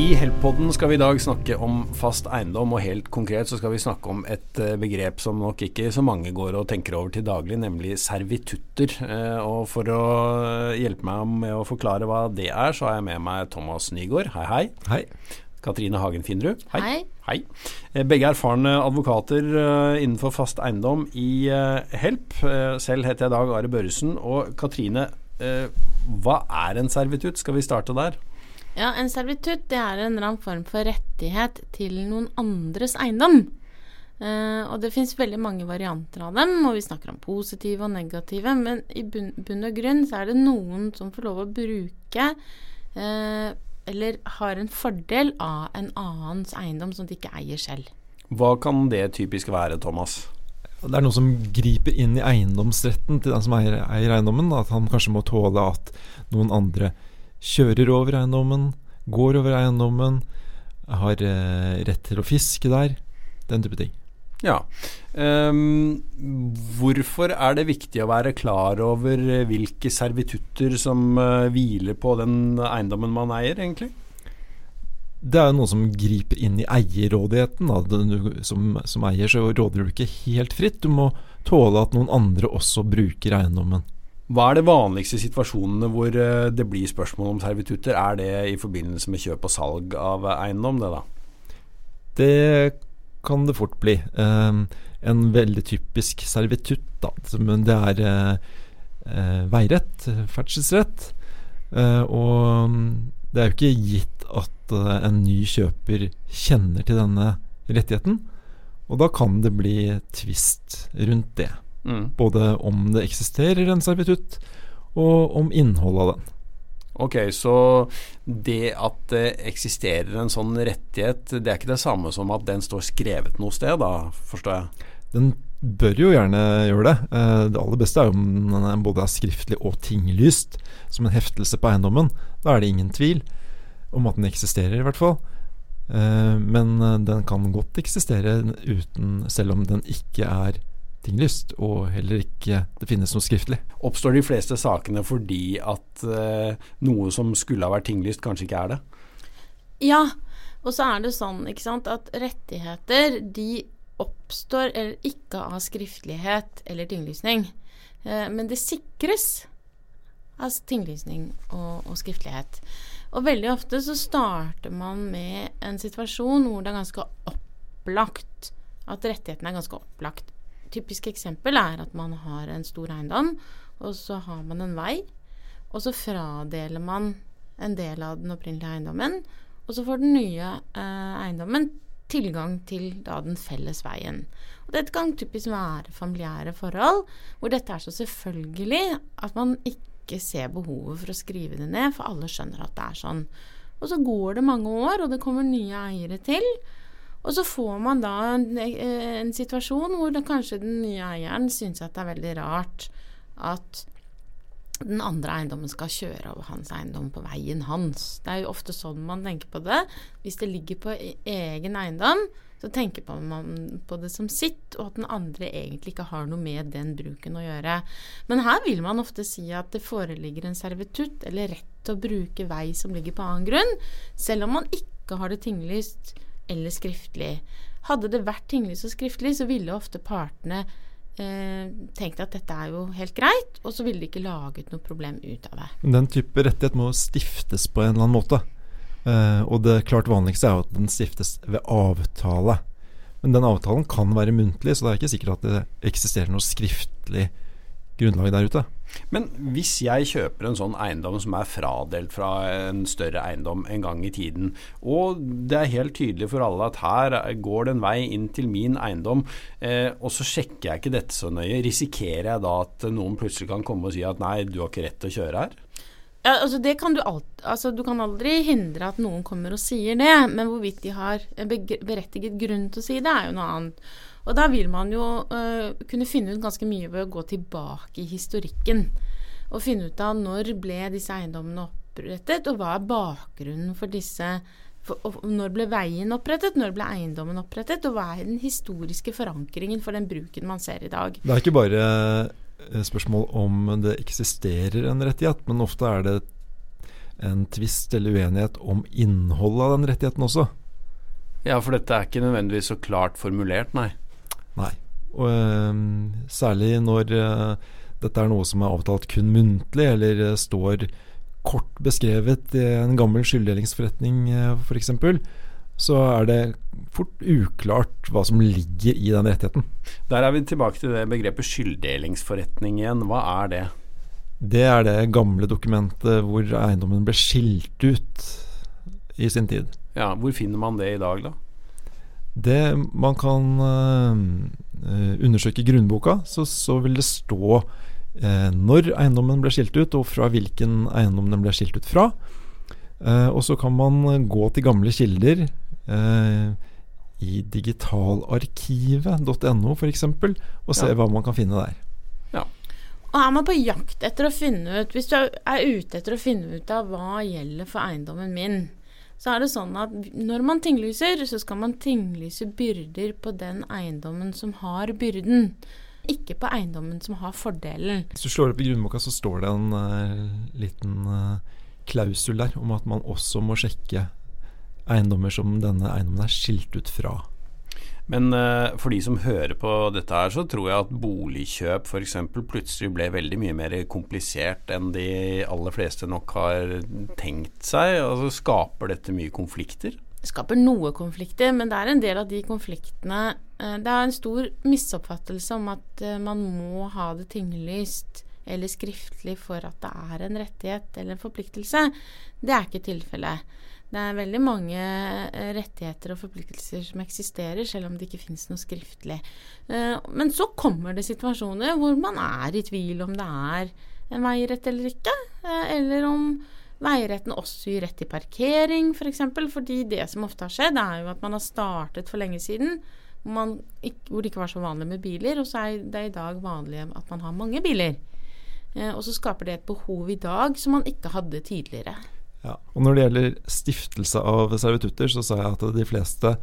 I Help-podden skal vi i dag snakke om fast eiendom, og helt konkret så skal vi snakke om et eh, begrep som nok ikke så mange går og tenker over til daglig, nemlig servitutter. Eh, og for å hjelpe meg med å forklare hva det er, så har jeg med meg Thomas Nygaard. Hei, hei. Hei. Katrine Hagen Finrud. Hei. Hei. Eh, begge erfarne advokater innenfor fast eiendom i Help. Selv heter jeg Dag Are Børresen. Og Katrine, hva er en servitutt? Skal vi starte der? Ja, en servitutt det er en eller annen form for rettighet til noen andres eiendom. Uh, og det fins veldig mange varianter av dem, og vi snakker om positive og negative. Men i bunn, bunn og grunn så er det noen som får lov å bruke uh, eller har en fordel av en annens eiendom som de ikke eier selv. Hva kan det typisk være, Thomas? Det er noe som griper inn i eiendomsretten til den som eier, eier eiendommen. At han kanskje må tåle at noen andre kjører over eiendommen, går over eiendommen, har eh, rett til å fiske der. Den type ting. Ja. Um, hvorfor er det viktig å være klar over hvilke servitutter som uh, hviler på den eiendommen man eier, egentlig? Det er noe som griper inn i eierrådigheten. Du, som, som eier så råder du ikke helt fritt. Du må tåle at noen andre også bruker eiendommen. Hva er det vanligste situasjonene hvor eh, det blir spørsmål om servitutter? Er det i forbindelse med kjøp og salg av eiendom, det da? Det kan det fort bli. Um, en veldig typisk servitutt, da. Men det er uh, veirett, ferdselsrett. Og mm, det er jo ikke gitt at en ny kjøper kjenner til denne rettigheten. Og da kan det bli tvist rundt det. Mm. Både om det eksisterer en servitutt, og om innholdet av den. Ok, så det at det eksisterer en sånn rettighet, det er ikke det samme som at den står skrevet noe sted, da, forstår jeg? Den bør jo gjerne gjøre det. Eh, det aller beste er jo om den både er skriftlig og tinglyst som en heftelse på eiendommen. Da er det ingen tvil om at den eksisterer, i hvert fall. Eh, men eh, den kan godt eksistere uten, selv om den ikke er tinglyst, og heller ikke det finnes noe skriftlig. Oppstår de fleste sakene fordi at uh, noe som skulle ha vært tinglyst, kanskje ikke er det? Ja, og så er det sånn ikke sant, at rettigheter de oppstår eller ikke av skriftlighet eller tinglysning. Uh, men det sikres av tinglysning og, og skriftlighet. Og veldig ofte så starter man med en situasjon hvor det er ganske opplagt at rettigheten er ganske opplagt typisk eksempel er at man har en stor eiendom, og så har man en vei, og så fradeler man en del av den opprinnelige eiendommen, og så får den nye eh, eiendommen tilgang til da den felles veien. Og dette kan typisk være familiære forhold, hvor dette er så selvfølgelig at man ikke ser behovet for å skrive det ned, for alle skjønner at det er sånn. Og så går det mange år, og det kommer nye eiere til. Og så får man da en, eh, en situasjon hvor kanskje den nye eieren syns at det er veldig rart at den andre eiendommen skal kjøre over hans eiendom på veien hans. Det er jo ofte sånn man tenker på det. Hvis det ligger på e-, egen eiendom, så tenker man på det som sitt, og at den andre egentlig ikke har noe med den bruken å gjøre. Men her vil man ofte si at det foreligger en servitutt eller rett til å bruke vei som ligger på annen grunn, selv om man ikke har det tinglyst eller skriftlig. Hadde det vært tinglyst og skriftlig, så ville ofte partene eh, tenkt at dette er jo helt greit, og så ville de ikke laget noe problem ut av det. Den type rettighet må stiftes på en eller annen måte. Eh, og det klart vanligste er jo at den stiftes ved avtale. Men den avtalen kan være muntlig, så det er ikke sikkert at det eksisterer noe skriftlig grunnlag der ute. Men hvis jeg kjøper en sånn eiendom som er fradelt fra en større eiendom en gang i tiden, og det er helt tydelig for alle at her går det en vei inn til min eiendom, eh, og så sjekker jeg ikke dette så nøye, risikerer jeg da at noen plutselig kan komme og si at nei, du har ikke rett til å kjøre her? Ja, altså det kan du, alt, altså du kan aldri hindre at noen kommer og sier det, men hvorvidt de har en berettiget grunn til å si det, er jo noe annet. Og da vil man jo uh, kunne finne ut ganske mye ved å gå tilbake i historikken. Og finne ut av når ble disse eiendommene opprettet, og hva er bakgrunnen for disse for, Når ble veien opprettet, når ble eiendommen opprettet, og hva er den historiske forankringen for den bruken man ser i dag? Det er ikke bare eh, spørsmål om det eksisterer en rettighet, men ofte er det en tvist eller uenighet om innholdet av den rettigheten også. Ja, for dette er ikke nødvendigvis så klart formulert, nei. Nei. Og eh, særlig når eh, dette er noe som er avtalt kun muntlig, eller eh, står kort beskrevet i en gammel skylddelingsforretning eh, f.eks., så er det fort uklart hva som ligger i den rettigheten. Der er vi tilbake til det begrepet skylddelingsforretning igjen. Hva er det? Det er det gamle dokumentet hvor eiendommen ble skilt ut i sin tid. Ja, Hvor finner man det i dag, da? Det Man kan uh, undersøke grunnboka, så, så, vil det stå uh, når eiendommen ble skilt ut, og fra hvilken eiendom den ble skilt ut fra. Uh, og så kan man gå til gamle kilder i digitalarkivet.no f.eks. og se ja. hva man kan finne der. Og er man på jakt etter å finne ut Hvis du er ute etter å finne ut av hva gjelder for eiendommen min, så er det sånn at når man tinglyser, så skal man tinglyse byrder på den eiendommen som har byrden. Ikke på eiendommen som har fordelen. Hvis du slår opp i grunnboka, så står det en uh, liten uh, klausul der om at man også må sjekke eiendommer som denne eiendommen er skilt ut fra. Men uh, for de som hører på dette her, så tror jeg at boligkjøp f.eks. plutselig ble veldig mye mer komplisert enn de aller fleste nok har tenkt seg. Altså Skaper dette mye konflikter? Det skaper noe konflikter, men det er en del av de konfliktene uh, Det er en stor misoppfattelse om at uh, man må ha det tinglyst eller skriftlig for at det er en rettighet eller en forpliktelse. Det er ikke tilfellet. Det er veldig mange eh, rettigheter og forpliktelser som eksisterer, selv om det ikke finnes noe skriftlig. Eh, men så kommer det situasjoner hvor man er i tvil om det er en veirett eller ikke. Eh, eller om veiretten også gir rett til parkering, f.eks. For eksempel, fordi det som ofte har skjedd, er jo at man har startet for lenge siden hvor, det ikke var så vanlig med biler, og så er det i dag vanlig at man har mange biler. Og så skaper det et behov i dag som man ikke hadde tidligere. Ja. Og Når det gjelder stiftelse av servitutter, så sa jeg at de fleste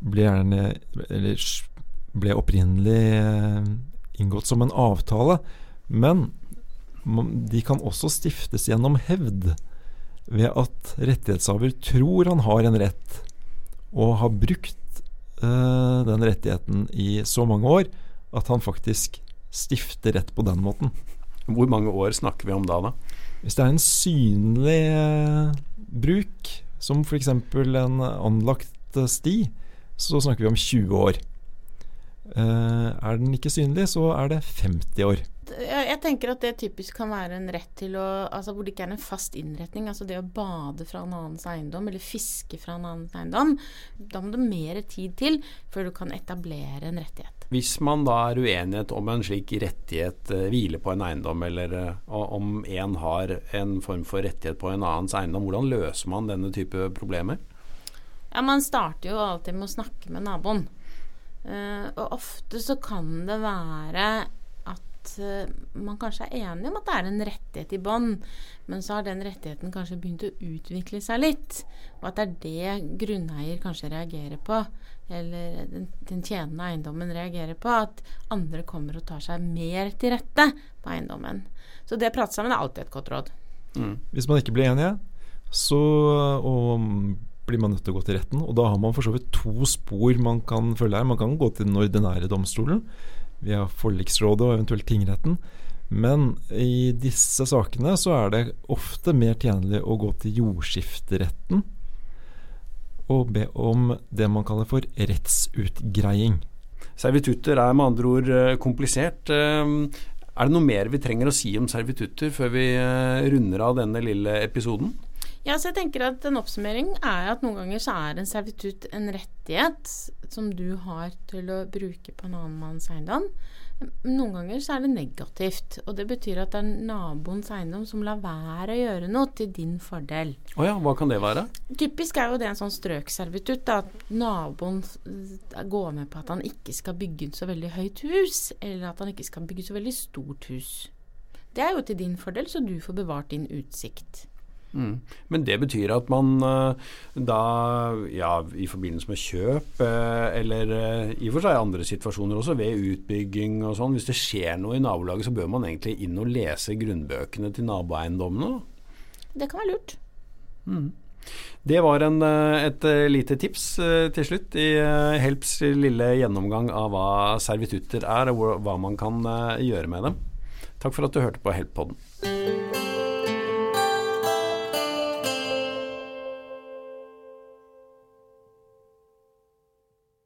ble, gjerne, eller, ble opprinnelig eh, inngått som en avtale. Men de kan også stiftes gjennom hevd, ved at rettighetshaver tror han har en rett, og har brukt eh, den rettigheten i så mange år at han faktisk stifter rett på den måten. Hvor mange år snakker vi om da, da? Hvis det er en synlig eh, bruk, som f.eks. en anlagt eh, sti, så snakker vi om 20 år. Eh, er den ikke synlig, så er det 50 år. Jeg tenker at det typisk kan være en rett til å Altså hvor det ikke er en fast innretning. Altså det å bade fra en annens eiendom, eller fiske fra en annens eiendom. Da må det mer tid til før du kan etablere en rettighet. Hvis man da er uenighet om en slik rettighet uh, hviler på en eiendom, eller uh, om en har en form for rettighet på en annens eiendom, hvordan løser man denne type problemer? Ja, Man starter jo alltid med å snakke med naboen. Uh, og ofte så kan det være uh, man kanskje er enig om at det er en rettighet i bånn, men så har den rettigheten kanskje begynt å utvikle seg litt. Og at det er det grunneier kanskje reagerer på eller den, den tjenende eiendommen reagerer på, at andre kommer og tar seg mer til rette på eiendommen. Så det å prate sammen er alltid et godt råd. Mm. Hvis man ikke blir enige, så blir man nødt til å gå til retten. Og da har man for så vidt to spor man kan følge her. Man kan gå til den ordinære domstolen via forliksrådet og eventuelt tingretten. Men i disse sakene så er det ofte mer tjenlig å gå til jordskifteretten og be om det man kaller for rettsutgreiing. Servitutter er med andre ord eh, komplisert. Eh, er det noe mer vi trenger å si om servitutter før vi eh, runder av denne lille episoden? Ja, så jeg tenker at En oppsummering er at noen ganger så er en servitutt en rettighet som du har til å bruke på en annen manns eiendom. Noen ganger så er det negativt, og det betyr at det er naboens eiendom som lar være å gjøre noe til din fordel. Oh ja, hva kan det være? Typisk er jo det en sånn strøkservitutt. At naboen går med på at han ikke skal bygge så veldig høyt hus, eller at han ikke skal bygge så veldig stort hus. Det er jo til din fordel, så du får bevart din utsikt. Mm. Men det betyr at man eh, da, ja, i forbindelse med kjøp, eh, eller eh, i og for seg andre situasjoner også, ved utbygging og sånn, hvis det skjer noe i nabolaget, så bør man egentlig inn og lese grunnbøkene til naboeiendommene? Det kan være lurt. Mm. Det var en, et lite tips til slutt i Helps lille gjennomgang av hva servitutter er, og hva man kan gjøre med dem. Takk for at du hørte på Help-podden.